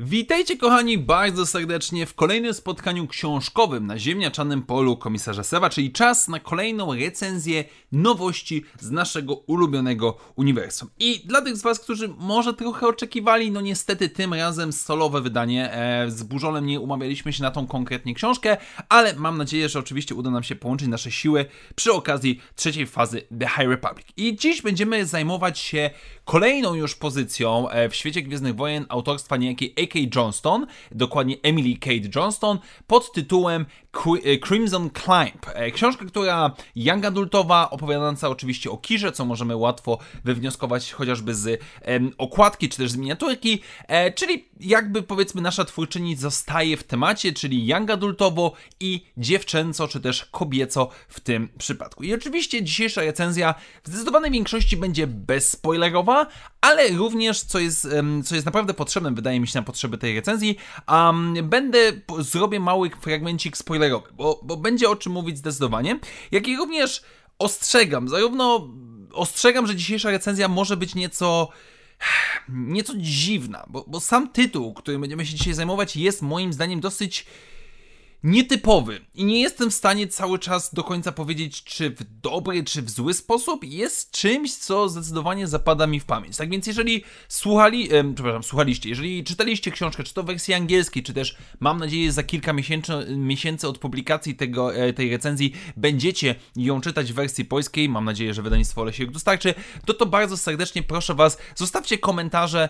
Witajcie kochani bardzo serdecznie w kolejnym spotkaniu książkowym na ziemniaczanym polu komisarza Sewa, czyli czas na kolejną recenzję nowości z naszego ulubionego uniwersum. I dla tych z Was, którzy może trochę oczekiwali, no niestety tym razem solowe wydanie. E, z Burzolem nie umawialiśmy się na tą konkretnie książkę, ale mam nadzieję, że oczywiście uda nam się połączyć nasze siły przy okazji trzeciej fazy The High Republic. I dziś będziemy zajmować się kolejną już pozycją e, w świecie Gwiezdnych Wojen autorstwa niejakiej A.K. Johnston, dokładnie Emily Kate Johnston, pod tytułem e, Crimson Climb. E, książka, która young adultowa, opowiadająca oczywiście o Kirze, co możemy łatwo wywnioskować chociażby z okładki, czy też z miniaturki, czyli jakby powiedzmy nasza twórczyni zostaje w temacie, czyli young adultowo i dziewczęco, czy też kobieco w tym przypadku. I oczywiście dzisiejsza recenzja w zdecydowanej większości będzie bezspoilerowa, ale również, co jest, co jest naprawdę potrzebne, wydaje mi się, na potrzeby tej recenzji, um, będę, zrobię mały fragmencik spoilerowy, bo, bo będzie o czym mówić zdecydowanie, jak i również ostrzegam, zarówno ostrzegam, że dzisiejsza recenzja może być nieco nieco dziwna, bo, bo sam tytuł, którym będziemy się dzisiaj zajmować, jest moim zdaniem dosyć nietypowy. I nie jestem w stanie cały czas do końca powiedzieć, czy w dobry, czy w zły sposób. Jest czymś, co zdecydowanie zapada mi w pamięć. Tak więc jeżeli słuchali, e, przepraszam, słuchaliście, jeżeli czytaliście książkę, czy to w wersji angielskiej, czy też mam nadzieję za kilka miesięcy, miesięcy od publikacji tego, e, tej recenzji będziecie ją czytać w wersji polskiej, mam nadzieję, że wydawnictwo Olesiek dostarczy, to to bardzo serdecznie proszę Was, zostawcie komentarze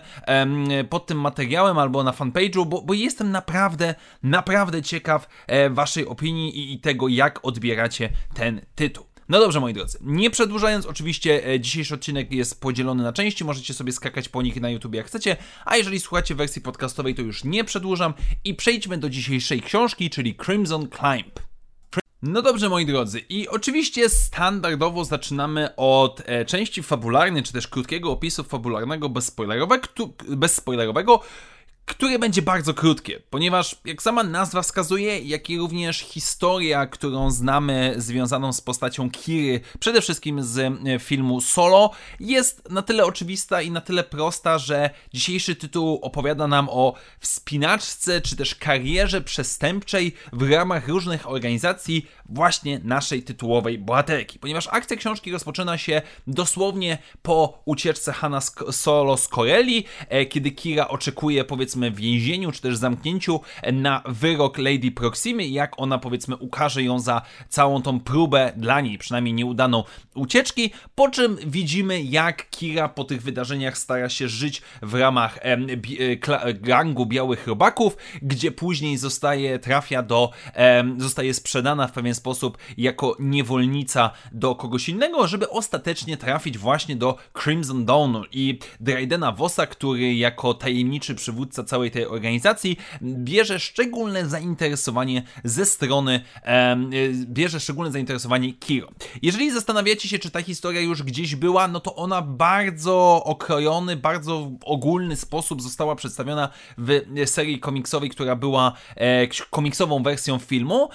pod tym materiałem albo na fanpage'u, bo, bo jestem naprawdę, naprawdę ciekaw, waszej opinii i, i tego, jak odbieracie ten tytuł. No dobrze, moi drodzy, nie przedłużając, oczywiście e, dzisiejszy odcinek jest podzielony na części, możecie sobie skakać po nich na YouTube jak chcecie, a jeżeli słuchacie wersji podcastowej, to już nie przedłużam i przejdźmy do dzisiejszej książki, czyli Crimson Climb. No dobrze, moi drodzy, i oczywiście standardowo zaczynamy od e, części fabularnej, czy też krótkiego opisu fabularnego bezspoilerowego, bezspoilerowego które będzie bardzo krótkie, ponieważ jak sama nazwa wskazuje, jak i również historia, którą znamy związaną z postacią Kiry, przede wszystkim z e, filmu Solo, jest na tyle oczywista i na tyle prosta, że dzisiejszy tytuł opowiada nam o wspinaczce czy też karierze przestępczej w ramach różnych organizacji właśnie naszej tytułowej bohaterki, ponieważ akcja książki rozpoczyna się dosłownie po ucieczce Hanna Solo z Corelli, e, kiedy Kira oczekuje powiedzmy powiedzmy więzieniu, czy też zamknięciu na wyrok Lady Proximy jak ona powiedzmy ukaże ją za całą tą próbę dla niej, przynajmniej nieudaną ucieczki, po czym widzimy jak Kira po tych wydarzeniach stara się żyć w ramach e, gangu białych robaków, gdzie później zostaje, trafia do, e, zostaje sprzedana w pewien sposób jako niewolnica do kogoś innego, żeby ostatecznie trafić właśnie do Crimson Dawn i Draydena Vossa, który jako tajemniczy przywódca całej tej organizacji bierze szczególne zainteresowanie ze strony, e, bierze szczególne zainteresowanie Kiro. Jeżeli zastanawiacie się, czy ta historia już gdzieś była, no to ona bardzo okrojony, bardzo ogólny sposób została przedstawiona w serii komiksowej, która była e, komiksową wersją filmu.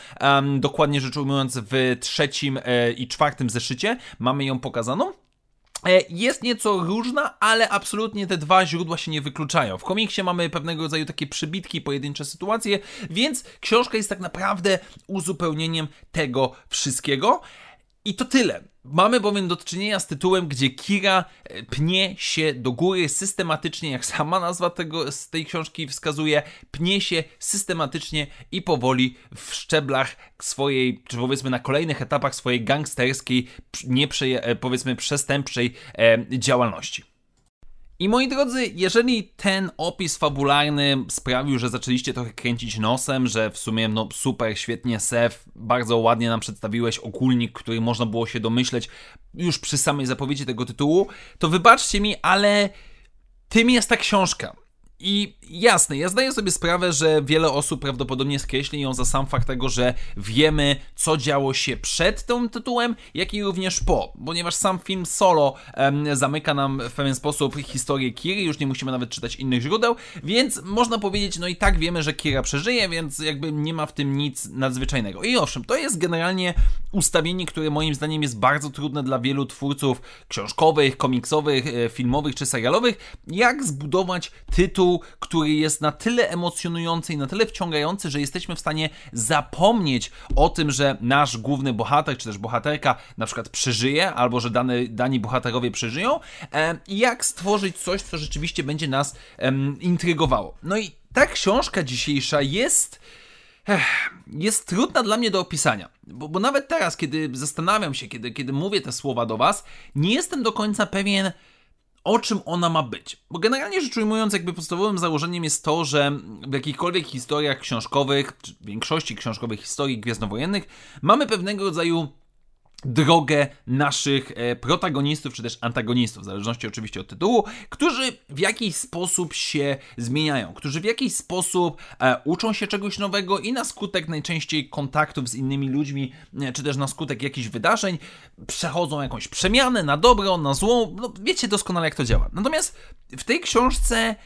Dokładnie rzecz ujmując, w trzecim e, i czwartym zeszycie mamy ją pokazaną. E, jest nieco różna, ale absolutnie te dwa źródła się nie wykluczają. W komiksie mamy pewnego rodzaju takie przybitki, pojedyncze sytuacje, więc książka jest tak naprawdę uzupełnieniem tego wszystkiego. I to tyle. Mamy bowiem do czynienia z tytułem, gdzie Kira e, pnie się do góry systematycznie, jak sama nazwa tego, z tej książki wskazuje, pnie się systematycznie i powoli w szczeblach swojej, czy powiedzmy na kolejnych etapach swojej gangsterskiej, nie e, powiedzmy przestępczej e, działalności. I moi drodzy, jeżeli ten opis fabularny sprawił, że zaczęliście trochę kręcić nosem, że w sumie no super, świetnie Sef, bardzo ładnie nam przedstawiłeś ogólnik, który można było się domyśleć już przy samej zapowiedzi tego tytułu, to wybaczcie mi, ale tym jest ta książka. I jasne, ja zdaję sobie sprawę, że wiele osób prawdopodobnie skreśli ją za sam fakt tego, że wiemy, co działo się przed tym tytułem, jak i również po, ponieważ sam film solo em, zamyka nam w pewien sposób historię Kiry, już nie musimy nawet czytać innych źródeł, więc można powiedzieć, no i tak wiemy, że Kira przeżyje, więc jakby nie ma w tym nic nadzwyczajnego. I owszem, to jest generalnie ustawienie, które moim zdaniem jest bardzo trudne dla wielu twórców książkowych, komiksowych, e, filmowych czy serialowych, jak zbudować tytuł, który jest na tyle emocjonujący i na tyle wciągający, że jesteśmy w stanie zapomnieć o tym, że nasz główny bohater, czy też bohaterka na przykład przeżyje, albo że dane, dani bohaterowie przeżyją, e, jak stworzyć coś, co rzeczywiście będzie nas intrygowało. No i ta książka dzisiejsza jest jest trudna dla mnie do opisania, bo, bo, nawet teraz, kiedy zastanawiam się, kiedy, kiedy mówię te słowa do Was, nie jestem do końca pewien, o czym ona ma być. Bo generalnie rzecz ujmując, jakby podstawowym założeniem jest to, że w jakichkolwiek historiach książkowych, czy w większości książkowych historii gwiezdnowojennych, mamy pewnego rodzaju drogę naszych e, protagonistów, czy też antagonistów, w zależności oczywiście od tytułu, którzy w jakiś sposób się zmieniają, którzy w jakiś sposób e, uczą się czegoś nowego i na skutek najczęściej kontaktów z innymi ludźmi, e, czy też na skutek jakichś wydarzeń, przechodzą jakąś przemianę na dobro, na złą. No, wiecie doskonale, jak to działa. Natomiast w tej książce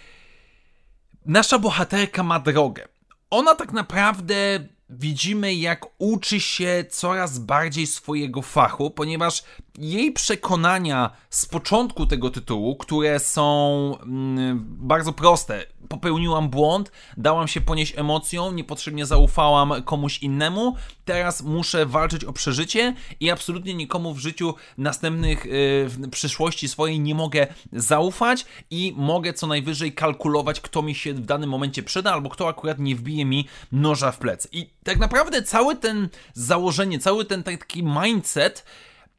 nasza bohaterka ma drogę. Ona tak naprawdę widzimy, jak uczy się coraz bardziej swojego fachu, ponieważ jej przekonania z początku tego tytułu, które są mm, bardzo proste. Popełniłam błąd, dałam się ponieść emocją, niepotrzebnie zaufałam komuś innemu, teraz muszę walczyć o przeżycie i absolutnie nikomu w życiu następnych, yy, w przyszłości swojej nie mogę zaufać i mogę co najwyżej kalkulować, kto mi się w danym momencie przyda, albo kto akurat nie wbije mi noża w plecy. I tak naprawdę cały ten założenie, cały ten taki mindset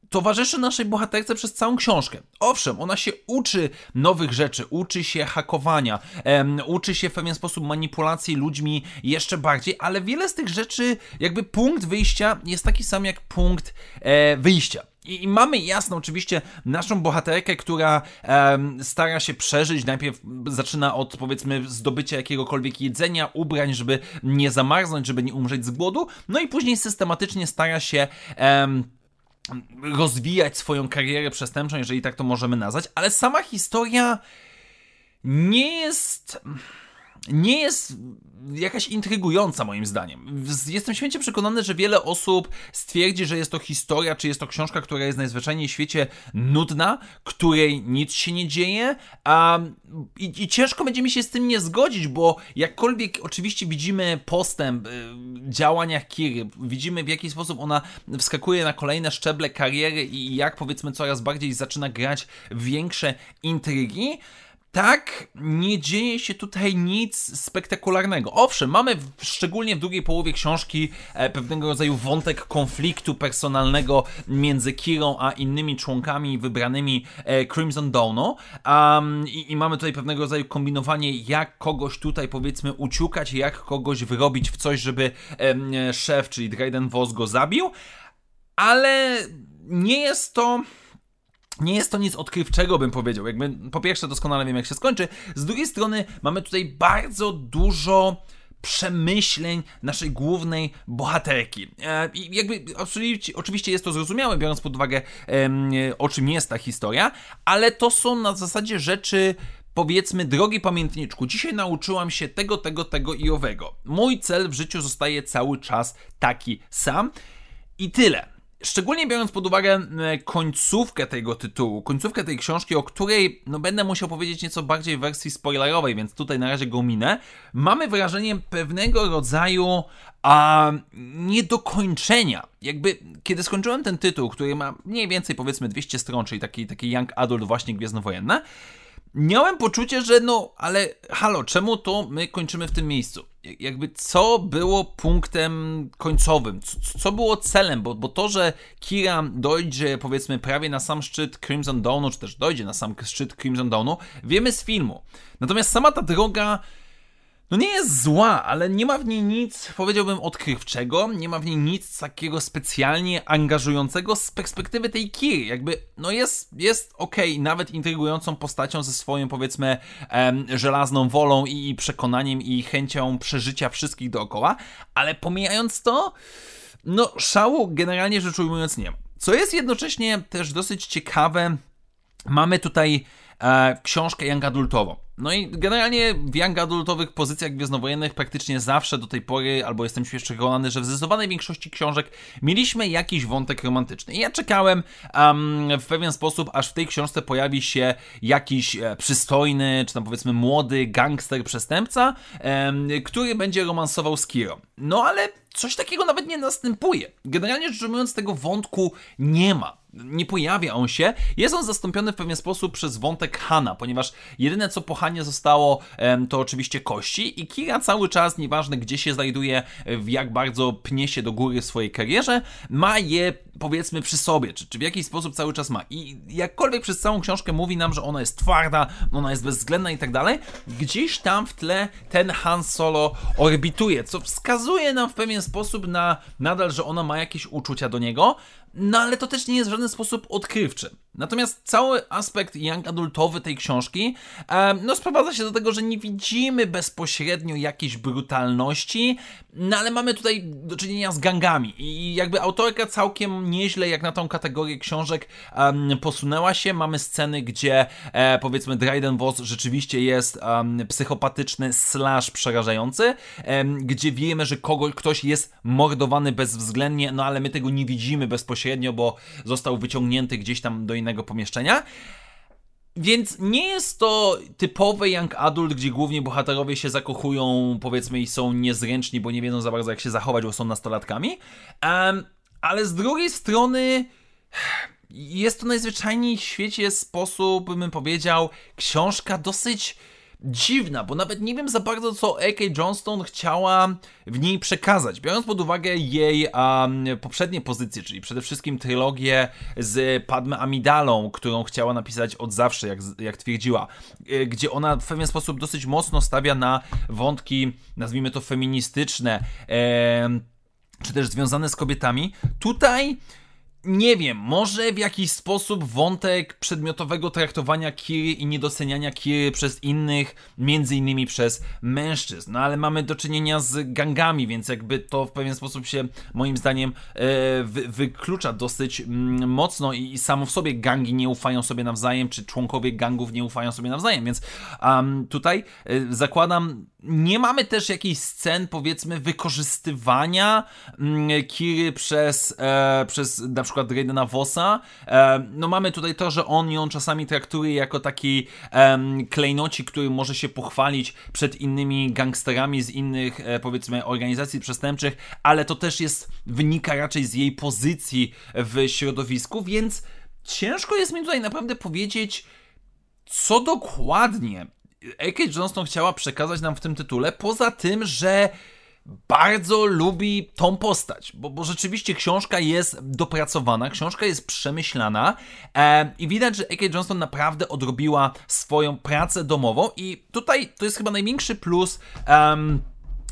towarzyszy naszej bohaterce przez całą książkę. Owszem, ona się uczy nowych rzeczy, uczy się hakowania, um, uczy się w pewien sposób manipulacji ludźmi jeszcze bardziej, ale wiele z tych rzeczy, jakby punkt wyjścia jest taki sam jak punkt e, wyjścia. I, mamy jasno oczywiście naszą bohaterkę, która stara się przeżyć. Najpierw zaczyna od powiedzmy zdobycia jakiegokolwiek jedzenia, ubrań, żeby nie zamarznąć, żeby nie umrzeć z głodu. No i później systematycznie stara się rozwijać swoją karierę przestępczą, jeżeli tak to możemy nazwać, ale sama historia nie jest nie jest jakaś intrygująca moim zdaniem. Jestem święcie przekonany, że wiele osób stwierdzi, że jest to historia, czy jest to książka, która jest najzwyczajniej w świecie nudna, której nic się nie dzieje, a, i, i ciężko będzie mi się z tym nie zgodzić, bo jakkolwiek oczywiście widzimy postęp y, w działaniach Kiry, widzimy w jaki sposób ona wskakuje na kolejne szczeble kariery i jak powiedzmy coraz bardziej zaczyna grać większe intrygi, tak, nie dzieje się tutaj nic spektakularnego. Owszem, mamy w, szczególnie w drugiej połowie książki e, pewnego rodzaju wątek konfliktu personalnego między Kirą a innymi członkami wybranymi e, Crimson Dawnu. Um, i, i, mamy tutaj pewnego rodzaju kombinowanie, jak kogoś tutaj powiedzmy uciukać, jak kogoś wyrobić w coś, żeby e, szef, czyli Dryden Voss go zabił. Ale nie jest to nie jest to nic odkrywczego, bym powiedział. Jakby, po pierwsze, doskonale wiem, jak się skończy. Z drugiej strony, mamy tutaj bardzo dużo przemyśleń naszej głównej bohaterki. E, I jakby oczywiście, jest to zrozumiałe, biorąc pod uwagę, o czym jest ta historia, ale to są na zasadzie rzeczy powiedzmy, drogi pamiętniczku, dzisiaj nauczyłam się tego, tego, tego i owego. Mój cel w życiu zostaje cały czas taki sam i tyle. Szczególnie biorąc pod uwagę końcówkę tego tytułu, końcówkę tej książki, o której no, będę musiał powiedzieć nieco bardziej w wersji spoilerowej, więc tutaj na razie go minę, mamy wrażenie pewnego rodzaju a, niedokończenia. Jakby, kiedy skończyłem ten tytuł, który ma mniej więcej powiedzmy 200 stron, czyli taki, taki young adult właśnie gwiezdnowojenne, miałem poczucie, że no, ale halo, czemu to my kończymy w tym miejscu? Jakby co było punktem końcowym? Co, co było celem? Bo, bo to, że Kira dojdzie powiedzmy prawie na sam szczyt Crimson Dawnu, czy też dojdzie na sam szczyt Crimson Dawnu, wiemy z filmu. Natomiast sama ta droga no nie jest zła, ale nie ma w niej nic, powiedziałbym, odkrywczego, nie ma w niej nic takiego specjalnie angażującego z perspektywy tej Kiry. Jakby, no jest, jest okej, okay, nawet intrygującą postacią ze swoją, powiedzmy, em, żelazną wolą i przekonaniem i chęcią przeżycia wszystkich dookoła, ale pomijając to, no szału generalnie rzecz ujmując nie ma. Co jest jednocześnie też dosyć ciekawe, mamy tutaj e, książkę young adultową. No i generalnie w young adultowych pozycjach gwiezdnowojennych praktycznie zawsze do tej pory, albo jestem świeżo przekonany, że w zdecydowanej większości książek mieliśmy jakiś wątek romantyczny. I ja czekałem um, w pewien sposób, aż w tej książce pojawi się jakiś e, przystojny, czy tam powiedzmy młody gangster przestępca, który będzie romansował z Kiro. No ale coś takiego nawet nie następuje. Generalnie rzecz ujmując, tego wątku nie ma nie pojawia on się. Jest on zastąpiony w pewien sposób przez wątek Hana, ponieważ jedyne co po Hanie zostało to oczywiście kości i Kira cały czas, nieważne gdzie się znajduje, w jak bardzo pnie się do góry w swojej karierze, ma je powiedzmy przy sobie, czy, czy w jakiś sposób cały czas ma. I jakkolwiek przez całą książkę mówi nam, że ona jest twarda, ona jest bezwzględna i tak dalej, gdzieś tam w tle ten Han Solo orbituje, co wskazuje nam w pewien sposób na nadal, że ona ma jakieś uczucia do niego, no ale to też nie jest w żaden sposób odkrywczy. Natomiast cały aspekt young adultowy tej książki no sprowadza się do tego, że nie widzimy bezpośrednio jakiejś brutalności, no ale mamy tutaj do czynienia z gangami i jakby autorka całkiem nieźle jak na tą kategorię książek posunęła się. Mamy sceny, gdzie e, powiedzmy Dryden Voss rzeczywiście jest psychopatyczny slash przerażający, gdzie wiemy, że kogoś, ktoś jest mordowany bezwzględnie, no ale my tego nie widzimy bezpośrednio, bo został wyciągnięty gdzieś tam do innego pomieszczenia. Więc nie jest to typowy young adult, gdzie głównie bohaterowie się zakochują, powiedzmy, i są niezręczni, bo nie wiedzą za bardzo jak się zachować, bo są nastolatkami. Um, ale z drugiej strony jest to najzwyczajniej w świecie sposób, bym powiedział, książka dosyć dziwna, bo nawet nie wiem za bardzo, co A.K. Johnston chciała w niej przekazać. Biorąc pod uwagę jej um, poprzednie pozycje, czyli przede wszystkim trylogię z Padme Amidalą, którą chciała napisać od zawsze, jak, jak twierdziła, e, gdzie ona w pewien sposób dosyć mocno stawia na wątki, nazwijmy to feministyczne, e, czy też związane z kobietami. Tutaj nie wiem, może w jakiś sposób wątek przedmiotowego traktowania Kiry i niedoceniania Kiry przez innych, między innymi przez mężczyzn. No ale mamy do czynienia z gangami, więc jakby to w pewien sposób się moim zdaniem e, wy, wyklucza dosyć mm, mocno i, i, samo w sobie gangi nie ufają sobie nawzajem, czy członkowie gangów nie ufają sobie nawzajem, więc um, tutaj e, zakładam nie mamy też jakichś scen, powiedzmy, wykorzystywania mm, Kiry przez, e, przez na przykład Raidena Vossa. E, no mamy tutaj to, że on ją czasami traktuje jako taki e, klejnocik, który może się pochwalić przed innymi gangsterami z innych, e, powiedzmy, organizacji przestępczych, ale to też jest, wynika raczej z jej pozycji w środowisku, więc ciężko jest mi tutaj naprawdę powiedzieć, co dokładnie A.K. Johnston chciała przekazać nam w tym tytule, poza tym, że bardzo lubi tą postać, bo, bo rzeczywiście książka jest dopracowana, książka jest przemyślana e, i widać, że A.K. Johnston naprawdę odrobiła swoją pracę domową i tutaj to jest chyba największy plus um,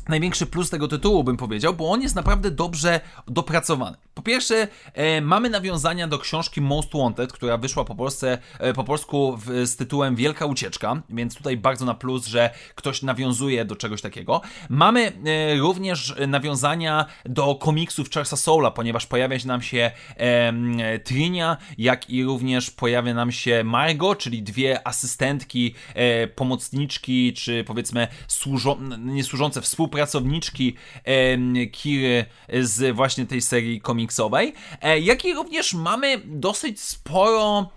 największy plus tego tytułu, bym powiedział, bo on jest naprawdę dobrze dopracowany. Po pierwsze, e, mamy nawiązania do książki Most Wanted, która wyszła po, Polsce, e, po polsku w, z tytułem Wielka Ucieczka, więc tutaj bardzo na plus, że ktoś nawiązuje do czegoś takiego. Mamy e, również nawiązania do komiksów Charlesa Soula, ponieważ pojawia się nam się Trinia, jak i również pojawia nam się Margot, czyli dwie asystentki, e, pomocniczki, czy powiedzmy służą, nie służące współpracujące współpracowniczki Kiry z właśnie tej serii komiksowej, e, jak i również mamy dosyć sporo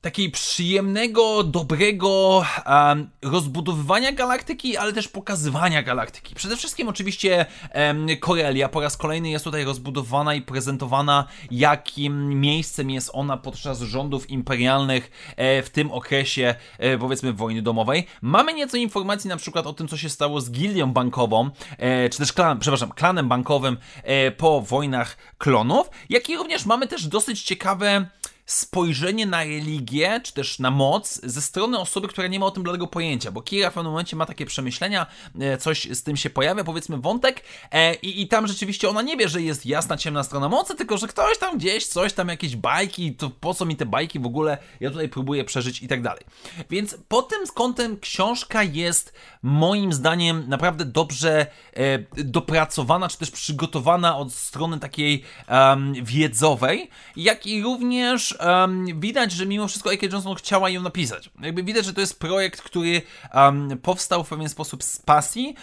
takiej przyjemnego, dobrego um, rozbudowywania galaktyki, ale też pokazywania galaktyki. Przede wszystkim oczywiście um, Korelia po raz kolejny jest tutaj rozbudowana i prezentowana, jakim miejscem jest ona podczas rządów imperialnych e, w tym okresie, e, powiedzmy, wojny domowej. Mamy nieco informacji na przykład o tym, co się stało z gildią bankową, e, czy też klan, przepraszam, klanem bankowym e, po wojnach klonów, jak i również mamy też dosyć ciekawe spojrzenie na religię, czy też na moc ze strony osoby, która nie ma o tym bladego pojęcia, bo Kira w pewnym momencie ma takie przemyślenia, e, coś z tym się pojawia, powiedzmy wątek e, i, i tam rzeczywiście ona nie wie, że jest jasna, ciemna strona mocy, tylko że ktoś tam gdzieś, coś tam, jakieś bajki, to po co mi te bajki w ogóle, ja tutaj próbuję przeżyć i tak dalej. Więc pod tym kątem książka jest moim zdaniem naprawdę dobrze e, dopracowana, czy też przygotowana od strony takiej wiedzowej, jak i również um, widać, że mimo wszystko A.K. Johnson chciała ją napisać. Jakby widać, że to jest projekt, który um, powstał w pewien sposób z pasji,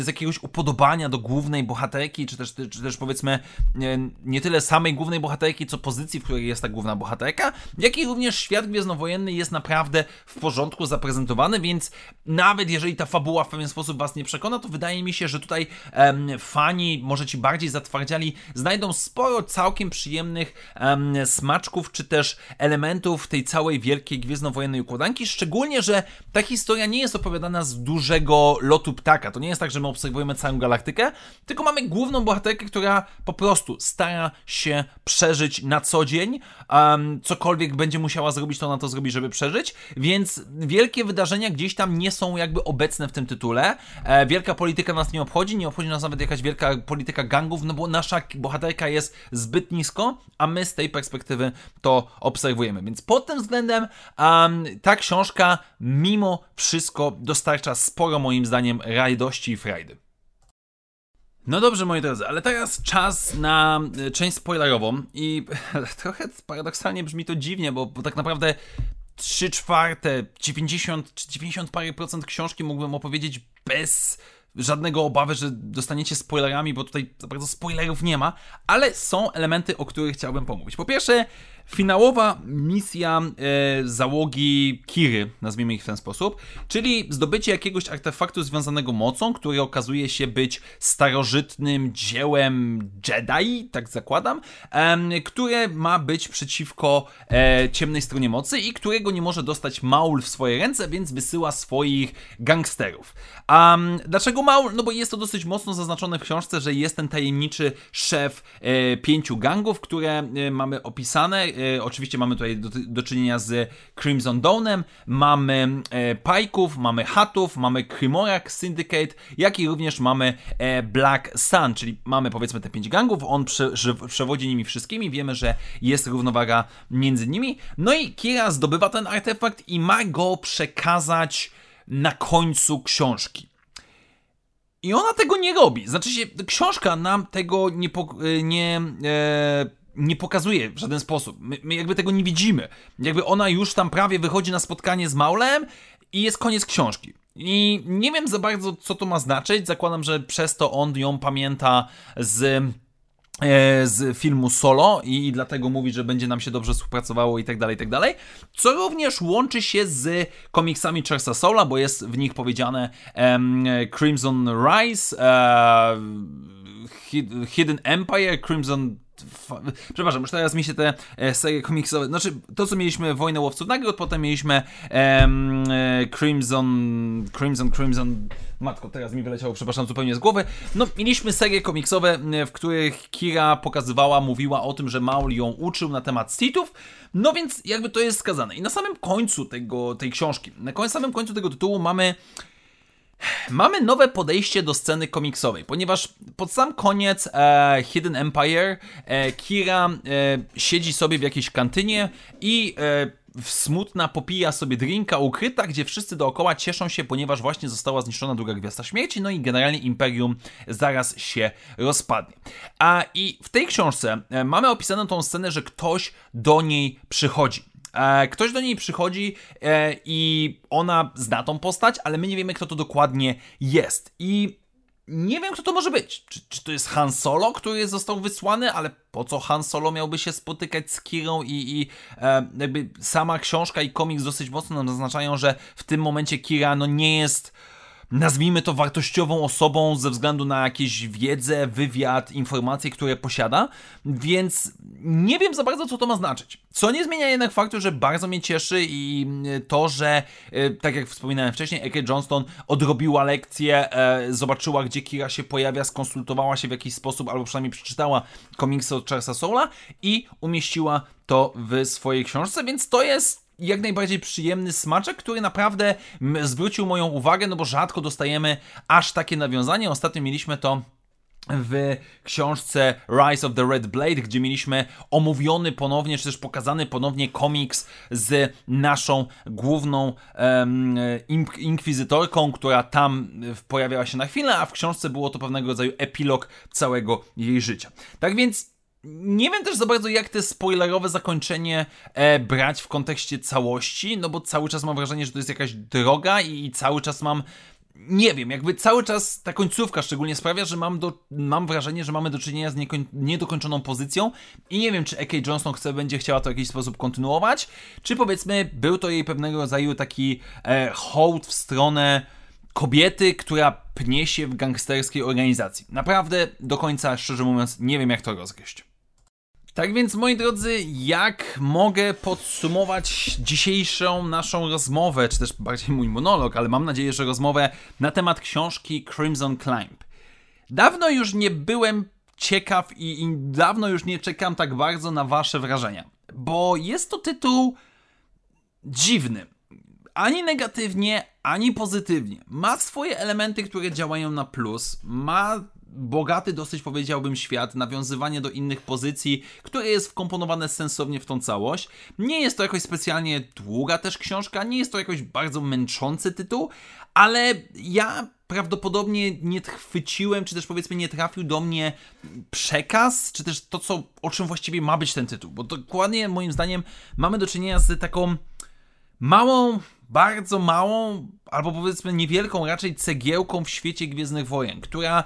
z jakiegoś upodobania do głównej bohaterki, czy też, czy też powiedzmy nie, nie tyle samej głównej bohaterki, co pozycji, w której jest ta główna bohaterka, jak i również świat gwiezdnowojenny jest naprawdę w porządku zaprezentowany, więc nawet jeżeli ta fabuła w pewien sposób was nie przekona, to wydaje mi się, że tutaj fani, może ci bardziej zatwardziali, znajdą sporo całkiem przyjemnych smaczków, czy też elementów tej całej wielkiej gwiezdnowojennej układanki, szczególnie, że ta historia nie jest opowiadana z dużego lotu ptaka. To nie jest tak, że my obserwujemy całą galaktykę, tylko mamy główną bohaterkę, która po prostu stara się przeżyć na co dzień. Um, cokolwiek będzie musiała zrobić, to ona to zrobi, żeby przeżyć. Więc wielkie wydarzenia gdzieś tam nie są jakby obecne w tym tytule. E, wielka polityka nas nie obchodzi, nie obchodzi nas nawet jakaś wielka polityka gangów, no bo nasza bohaterka jest zbyt nisko, a my z tej perspektywy to obserwujemy. Więc pod tym względem um, ta książka mimo wszystko dostarcza sporo moim zdaniem radości i frajdy. No dobrze, moi drodzy, ale teraz czas na e, część spoilerową i trochę paradoksalnie brzmi to dziwnie, bo, bo tak naprawdę 3 czwarte, 90 czy 90 parę procent książki mógłbym opowiedzieć bez żadnego obawy, że dostaniecie spoilerami, bo tutaj za bardzo spoilerów nie ma, ale są elementy, o których chciałbym pomówić. Po pierwsze, finałowa misja e, załogi Kiry, nazwijmy ich w ten sposób, czyli zdobycie jakiegoś artefaktu związanego mocą, który okazuje się być starożytnym dziełem Jedi, tak zakładam, e, które ma być przeciwko e, ciemnej stronie mocy i którego nie może dostać Maul w swoje ręce, więc wysyła swoich gangsterów. A dlaczego Maul? No bo jest to dosyć mocno zaznaczone w książce, że jest ten tajemniczy szef e, pięciu gangów, które e, mamy opisane e, oczywiście mamy tutaj do, do, czynienia z Crimson Dawnem, mamy e, Pajków, mamy Hatów, mamy Krimorak Syndicate, jak i również mamy e, Black Sun, czyli mamy powiedzmy te pięć gangów, on prze, przewodzi nimi wszystkimi, wiemy, że jest równowaga między nimi, no i Kira zdobywa ten artefakt i ma go przekazać na końcu książki. I ona tego nie robi. Znaczy się, książka nam tego nie, e, nie e, nie pokazuje w żaden sposób. My, my, jakby tego nie widzimy. Jakby ona już tam prawie wychodzi na spotkanie z Maulem i jest koniec książki. I nie wiem za bardzo, co to ma znaczyć. Zakładam, że przez to on ją pamięta z e, z filmu Solo i dlatego mówi, że będzie nam się dobrze współpracowało i tak dalej, i tak dalej. Co również łączy się z komiksami Charlesa Sola, bo jest w nich powiedziane um, Crimson Rise, uh, Hidden Empire, Crimson Przepraszam, już teraz mi się te e, serie komiksowe. Znaczy, to co mieliśmy Wojnę Łowców Nagród, potem mieliśmy um, Crimson. Crimson, Crimson. Matko, teraz mi wyleciało, przepraszam, zupełnie z głowy. No, mieliśmy serie komiksowe, w których Kira pokazywała, mówiła o tym, że Maul ją uczył na temat Sithów. No więc jakby to jest skazane. I na samym końcu tego, tej książki, na samym końcu tego tytułu mamy Mamy nowe podejście do sceny komiksowej, ponieważ pod sam koniec e, Hidden Empire e, Kira e, siedzi sobie w jakiejś kantynie i e, smutna popija sobie drinka ukryta, gdzie wszyscy dookoła cieszą się, ponieważ właśnie została zniszczona druga Gwiazda Śmierci, no i generalnie Imperium zaraz się rozpadnie. A i w tej książce e, mamy opisaną tą scenę, że ktoś do niej przychodzi. E, ktoś do niej przychodzi e, i ona zna tą postać, ale my nie wiemy, kto to dokładnie jest. I nie wiem, kto to może być. Czy, czy, to jest Han Solo, który został wysłany, ale po co Han Solo miałby się spotykać z Kirą i, i e, jakby sama książka i komiks dosyć mocno nam zaznaczają, że w tym momencie Kira no nie jest nazwijmy to wartościową osobą ze względu na jakieś wiedzę, wywiad, informacje, które posiada, więc nie wiem za bardzo, co to ma znaczyć. Co nie zmienia jednak faktu, że bardzo mnie cieszy i e, to, że e, tak jak wspominałem wcześniej, Eke Johnston odrobiła lekcję, zobaczyła, gdzie Kira się pojawia, skonsultowała się w jakiś sposób, albo przynajmniej przeczytała komiksy od Charlesa Soula i umieściła to w swojej książce, więc to jest jak najbardziej przyjemny smaczek, który naprawdę zwrócił moją uwagę, no bo rzadko dostajemy aż takie nawiązanie. Ostatnio mieliśmy to w książce Rise of the Red Blade, gdzie mieliśmy omówiony ponownie, czy też pokazany ponownie komiks z naszą główną um, inkwizytorką, która tam pojawiała się na chwilę, a w książce było to pewnego rodzaju epilog całego jej życia. Tak więc nie wiem też za bardzo, jak te spoilerowe zakończenie e, brać w kontekście całości, no bo cały czas mam wrażenie, że to jest jakaś droga i, i cały czas mam nie wiem, jakby cały czas ta końcówka szczególnie sprawia, że mam, do, mam wrażenie, że mamy do czynienia z niekoń, niedokończoną pozycją i nie wiem, czy A.K. Johnson chce, będzie chciała to w jakiś sposób kontynuować, czy powiedzmy był to jej pewnego rodzaju taki e, hołd w stronę kobiety, która pnie się w gangsterskiej organizacji. Naprawdę do końca, szczerze mówiąc, nie wiem jak to rozgryźć. Tak więc, moi drodzy, jak mogę podsumować dzisiejszą naszą rozmowę, czy też bardziej mój monolog, ale mam nadzieję, że rozmowę na temat książki Crimson Climb. Dawno już nie byłem ciekaw i, i dawno już nie czekam tak bardzo na Wasze wrażenia, bo jest to tytuł dziwny. Ani negatywnie, ani pozytywnie. Ma swoje elementy, które działają na plus, ma bogaty dosyć powiedziałbym świat, nawiązywanie do innych pozycji, które jest wkomponowane sensownie w tą całość. Nie jest to jakoś specjalnie długa też książka, nie jest to jakoś bardzo męczący tytuł, ale ja prawdopodobnie nie chwyciłem, czy też powiedzmy nie trafił do mnie przekaz, czy też to, co, o czym właściwie ma być ten tytuł, bo dokładnie moim zdaniem mamy do czynienia z taką małą, bardzo małą, albo powiedzmy niewielką raczej cegiełką w świecie Gwiezdnych Wojen, która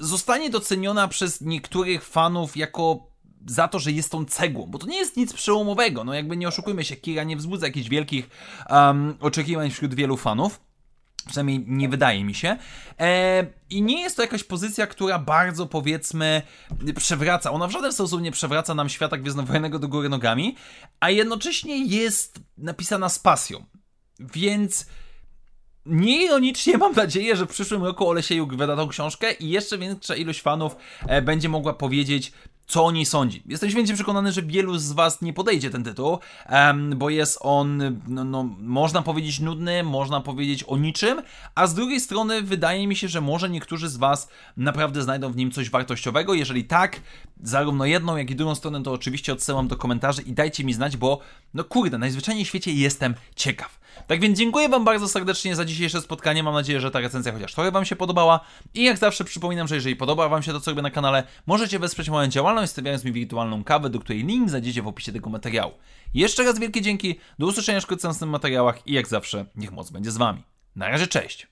zostanie doceniona przez niektórych fanów jako za to, że jest tą cegłą, bo to nie jest nic przełomowego. No jakby nie oszukujmy się, Kira nie wzbudza jakichś wielkich um, oczekiwań wśród wielu fanów. Przynajmniej nie wydaje mi się. E, I nie jest to jakaś pozycja, która bardzo powiedzmy przewraca. Ona w żaden sposób nie przewraca nam świata gwiezdnowojennego do góry nogami, a jednocześnie jest napisana z pasją. Więc Nieironicznie mam nadzieję, że w przyszłym roku Olesiejuk wyda tą książkę i jeszcze większa ilość fanów e, będzie mogła powiedzieć, co o niej sądzi. Jestem święcie przekonany, że wielu z Was nie podejdzie ten tytuł, bo jest on, no, no, można powiedzieć, nudny, można powiedzieć o niczym, a z drugiej strony wydaje mi się, że może niektórzy z Was naprawdę znajdą w nim coś wartościowego. Jeżeli tak, zarówno jedną, jak i drugą stronę, to oczywiście odsyłam do komentarzy i dajcie mi znać, bo no kurde, najzwyczajniej w świecie jestem ciekaw. Tak więc dziękuję Wam bardzo serdecznie za dzisiejsze spotkanie. Mam nadzieję, że ta recenzja chociaż trochę Wam się podobała. I jak zawsze przypominam, że jeżeli podoba Wam się to, co robię na kanale, możecie wesprzeć moją działalność, stawiając mi wirtualną kawę, do której link znajdziecie w opisie tego materiału. Jeszcze raz wielkie dzięki, do usłyszenia w następnych materiałach i jak zawsze, niech moc będzie z Wami. Na razie, cześć!